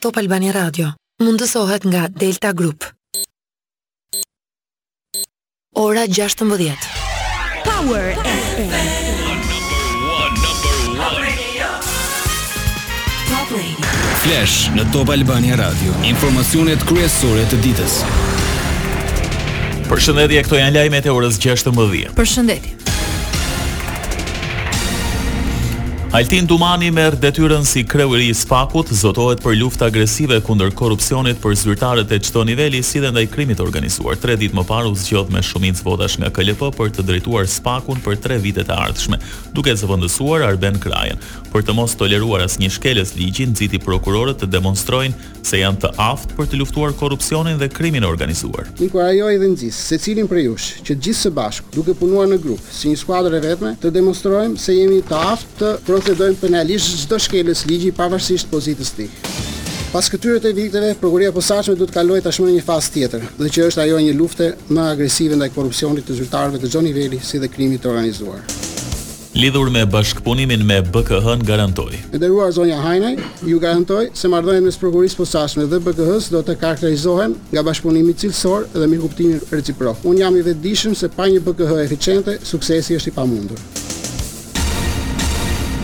Top Albania Radio mundësohet nga Delta Group. Ora 16. Power FM. Flash në Top Albania Radio. Informacionet kryesore të ditës. Përshëndetje, këto janë lajmet e orës 16. Përshëndetje. Altin Dumani merr detyrën si kreu i SPAK-ut, zotohet për luftë agresive kundër korrupsionit për zyrtarët e çdo niveli si dhe ndaj krimit të organizuar. Tre ditë më parë u zgjodh me shumicë votash nga KLP për të drejtuar SPAK-un për tre vitet e ardhshme, duke zëvendësuar Arben Krajën. Për të mos toleruar asnjë shkelës ligji, nxiti prokurorët të demonstrojnë se janë të aftë për të luftuar korrupsionin dhe krimin e organizuar. Inkurajoj dhe nxis secilin prej jush, që të gjithë së bashku, duke punuar në grup, si një skuadër e vetme, të demonstrojmë se jemi të aftë të procedojmë penalisht çdo shkelës ligji pavarësisht pozitës së tij. Pas këtyre tre viteve, Prokuroria e Posaçme duhet të kalojë tashmë në një fazë tjetër, dhe që është ajo e një lufte më agresive ndaj korrupsionit të zyrtarëve të çdo niveli si dhe krimit të organizuar. Lidhur me bashkëpunimin me BKH-në garantoi. E nderuar zonja Hajnaj, ju garantoj se marrëdhëniet mes Prokurorisë së Posaçme dhe BKH-së do të karakterizohen nga bashkëpunimi cilësor dhe mirëkuptimi reciprok. Unë jam i vetëdijshëm se pa një BKH eficiente, suksesi është i pamundur.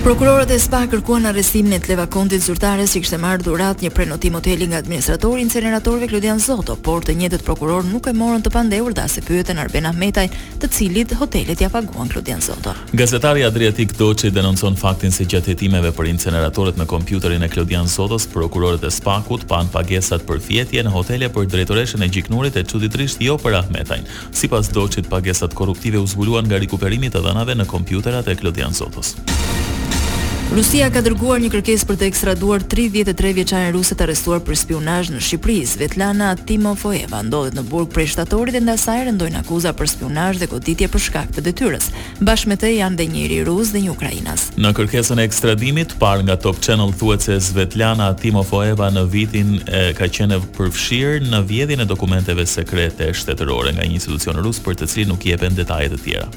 Prokurorët e SPAK kërkuan arrestimin e Etleva Kondit, zyrtares që kishte marrë dhuratë një prenotim hoteli nga administratori i inceneratorëve Klodian Zoto, por të njëjtët prokurorë nuk e morën të pandehur dhe as e pyetën Arben Ahmetajn, të cilit hotelet ia paguan Klodian Zoto. Gazetari Adriatik Doçi denoncon faktin se gjatë hetimeve për inceneratorët në kompjuterin e Klodian Zotos, prokurorët e SPAK-ut panë pagesat për fjetje në hotele për drejtoreshën e Gjiknurit e çuditërisht jo për Ahmetajn. Sipas Doçit, pagesat korruptive u zbuluan nga rikuperimi i të dhënave në kompjuterat e Klodian Zotos. Rusia ka dërguar një kërkesë për të ekstraduar tridhjetë e tre vjeçaren ruse të arrestuar për spiunazh në Shqipëri. Svetlana Timofoeva ndodhet në burg prej shtatorit dhe ndaj saj rëndojnë akuza për spiunazh dhe goditje për shkak të detyrës. Bashkë me të janë dhe një i ri rus dhe një ukrainas. Në kërkesën e ekstradimit, parë nga Top Channel thuhet se Svetlana Timofoeva në vitin ka qenë e përfshirë në vjedhjen e dokumenteve sekrete shtetërore nga një institucion rus për të cilin nuk jepen detaje të tjera.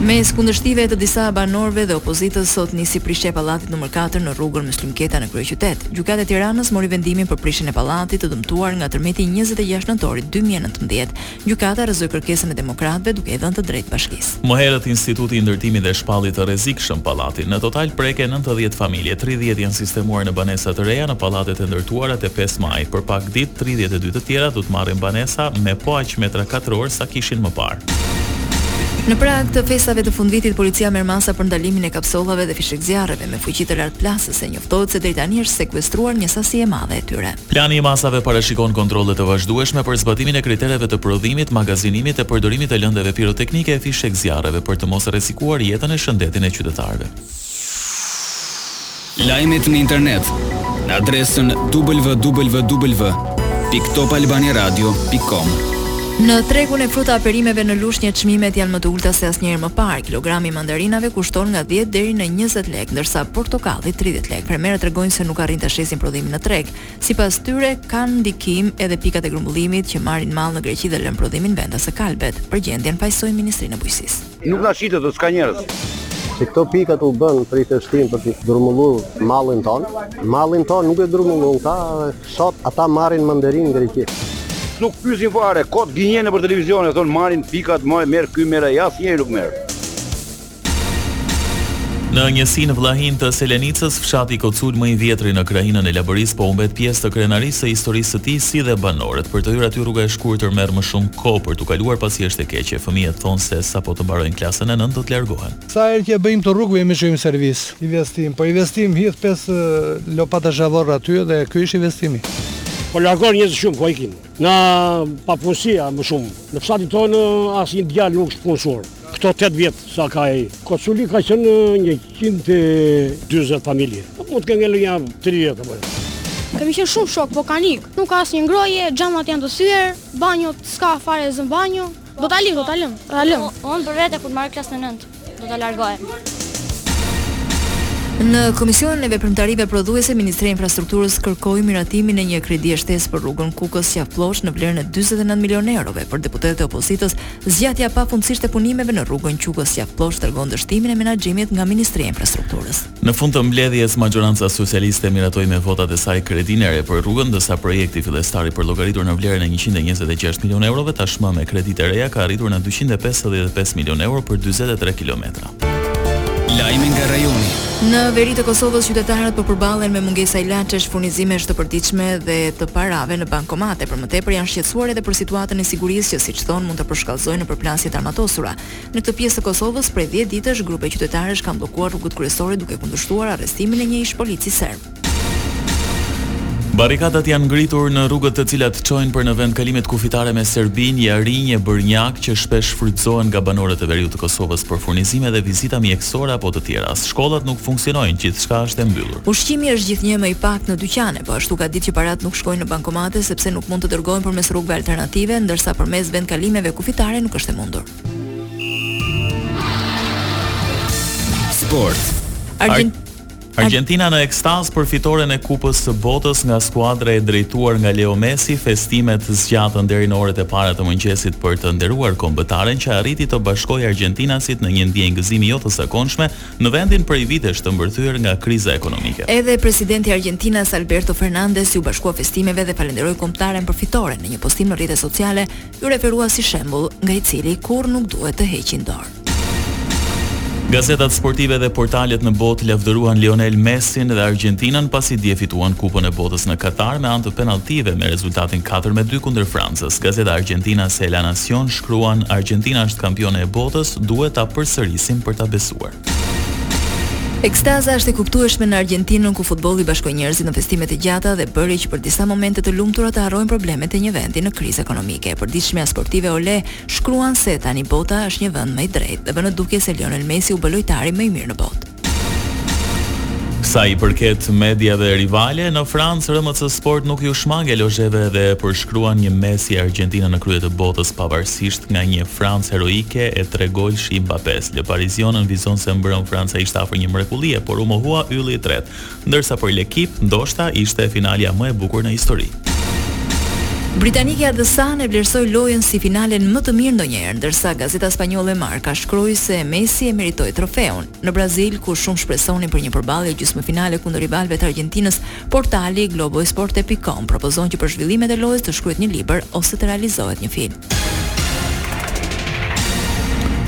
Mes kundërshtive të disa banorëve dhe opozitës sot nisi prishja e pallatit numër katër në rrugën Myslym Keta në kryeqytet. Gjykata e Tiranës mori vendimin për prishjen e pallatit të dëmtuar nga tërmeti i njëzet e gjashtë nëntorit dy mijë e nëntëmbëdhjetë. Gjykata rrëzoi kërkesën e demokratëve duke i dhënë të drejtë bashkisë. Më herët Instituti i Ndërtimit e shpalli të rrezikshëm pallatin. Në total preken nëntëdhjetë familje, tridhjetë janë sistemuar në banesa të reja në pallatet e ndërtuara te pesë Maji. Për pak ditë tridhjetë e dy të tjera do të marrin banesa me po aq metra katrorë sa kishin vjet më parë. Në prag të festave të fundvitit, policia merr masa për ndalimin e kapsollave dhe fishekzjarreve me fuqi të lartë plasëse, njoftohet se deri tani është sekuestruar një sasi e madhe e tyre. Plani i masave parashikon kontrolle të vazhdueshme për zbatimin e kritereve të prodhimit, magazinimit e përdorimit të lëndëve piroteknike e fishekzjarreve për të mos rrezikuar jetën e shëndetin e qytetarëve. Lajmet në internet në adresën www.topalbaniaradio.com. Në tregun e fruta-perimeve në Lushnje çmimet janë më të ulëta se asnjëherë më parë. Kilogrami i mandarinave kushton nga 10 deri në 20 lekë, ndërsa portokalli 30 lekë. Fermerët tregojnë se nuk arrijnë ta shesin prodhimin në treg. Sipas tyre, kanë ndikim edhe pikat e grumbullimit që marrin mall në Greqi dhe lënë prodhimin vendas të kalbet. Për gjendjen fajësojnë Ministrinë e Bujqësisë. Nuk na shitet se s'ka njerëz. Që këto pikat u bën për i tështim për të grumbulluar mallin tonë. Mallin tonë nuk e grumbullojnë, sot ata marrin mandarinë në Greqi. Nuk pyesin fare, kot gënjejnë për televizion e thonë marrin pikat, moj, merr ky, merr, asnjeri nuk merr. Në njësinë Vllahinë të Selenicës, fshati Kocul më i vjetri në krahinën e Labërisë po humbet pjesë të krenarisë së historisë së tij si dhe banorët. Për të hyrë aty rruga e shkurtër merr më shumë kohë për t'u kaluar pasi është e keqe. Fëmijët thonë se sapo të mbarojnë klasën e nëntë do të largohen. Sa herë që bëjmë këtë rrugë vejmë e çojmë servis. Investim, po investim hidh pesë lopata zhavorr aty dhe ky është investimi. Po largohen njerëz shumë po ikin. Nga papunësia më shumë. Në fshatin tonë asnjë djalë nuk është punësuar. Këto tetë vjet sa ka ai. Koculi ka qenë 140 familje. Po mund të kenë ngelur nja 30 apo. Kemi qenë shumë shokë, po kanë ik. Nuk ka asnjë ngrohje, xhamat janë të thyer. Banjo, s'ka fare zë banjo. Do ta lëmë, do ta lëmë. Ta lëmë. Unë për vete kur të mbaroj klasën e nëntë, do të largohem. Në Komisionin e Veprimtarive Prodhuese, Ministria e Infrastrukturës kërkoi miratimin e një kredie shtesë për rrugën Qukës Qafë Plloçë në vlerën e 49 milionë eurove. Për deputetët e opozitës, zgjatja pafundësisht e punimeve në rrugën Qukës Qafë Plloçë tregon dështimin e menaxhimit nga Ministria e Infrastrukturës. Në fund të mbledhjes, mazhoranca socialiste e miratoi me votat e saj kredinë e re për rrugën, ndërsa projekti fillestar i përllogaritur në vlerën e njëqind e njëzet e gjashtë milionë eurove, tashmë me kredi të reja ka arritur në dyqind e pesëdhjetë e pesë milionë euro për dyzet e tre kilometra. Lajme nga rajoni. Në veri të Kosovës qytetarët po përballen me mungesa ilaçesh, furnizimesh të përditshme dhe të parave në bankomate. Për më tepër janë shqetësuar edhe për situatën e sigurisë që siç thonë mund të përshkallëzojë në përplasje të armatosura. Në këtë pjesë të Kosovës, prej dhjetë ditësh, grupe qytetarësh kanë bllokuar rrugët kryesore duke kundërshtuar arrestimin e një ish-polici serb. Barrikadat janë ngritur në rrugët të cilat çojnë për në vendkalimet kufitare me Serbinë, Jarinjë e Bërnjak, që shpesh shfrytëzohen nga banorët e veriut të Kosovës për furnizime dhe vizita mjekësore apo të tjera. Shkollat nuk funksionojnë, gjithçka është e mbyllur. Ushqimi është gjithnjë më i pakët në dyqane, po ashtu ka ditë që paratë nuk shkojnë në bankomate sepse nuk mund të dërgohen përmes rrugëve alternative, ndërsa përmes vendkalimeve kufitare nuk është e mundur. Sport. Argjent Argjentina në ekstaz për fitoren e Kupës së Botës nga skuadra e drejtuar nga Leo Messi, festimet zgjatën deri në orët e para të mëngjesit për të nderuar kombëtaren që arriti të bashkojë argjentinasit në një ndjenjë gëzimi jo të zakonshme në vendin prej vitesh të mbërthyer nga kriza ekonomike. Edhe presidenti i Argjentinës Alberto Fernandez iu bashkua festimeve dhe falënderoi kombëtaren për fitoren në një postim në rrjetet sociale Iu referua si shembull, nga i cili kurrë nuk duhet të heqin dorë. Gazetat sportive dhe portalet në botë lavdëruan Lionel Messin dhe Argjentinën pasi dje fituan Kupën e Botës në Katar me anë të penalltive me rezultatin 4-2 kundër Francës. Gazeta argjentinase La Nacion shkruan Argjentina është kampione e botës, duhet ta përsërisim për ta besuar. Ekstaza është e kuptueshme në Argjentinën ku futbolli bashkoi njerëzit në festime të gjata dhe bëri që për disa momente të lumtura të harrojnë problemet e një vendi në krizë ekonomike. E përditshmja sportive Olé shkruan se tani bota është një vend më i drejtë dhe vë në dukje se Lionel Messi u bë lojtari më i mirë në botë. Sa i përket mediave rivale, në Francë RMC Sport nuk iu shmang elozheve dhe përshkruan një Messi e Argjentina në krye të botës pavarësisht nga një Francë heroike e tregolëshi i Mbappes. Le Parisien nënvizon se mbrëmë Franca ishte afër një mrekullie, por u mohua ylli i tretë, ndërsa për L'Equipe, ndoshta, ishte finalja më e bukur në histori. Britanikja The Sun e vlerësoi lojën si finalen më të mirë ndonjëherë, ndërsa gazeta spanjolle Marca shkroi se Messi e meritoi trofeun. Në Brazil, ku shumë shpresonin për një përballje gjysmëfinale kundër rivalëve të Argjentinës, Portali globoesporte.com propozon që për zhvillimet e lojës të shkruhet një libër ose të realizohet një film.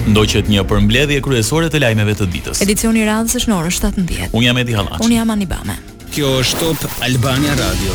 Ndoqët një përmbledhje kryesore të lajmeve të ditës. Edicioni i radhës është në orën 17. Unë jam Edi Hallaçi. Unë jam Ani Bame. Kjo është Top Albania Radio.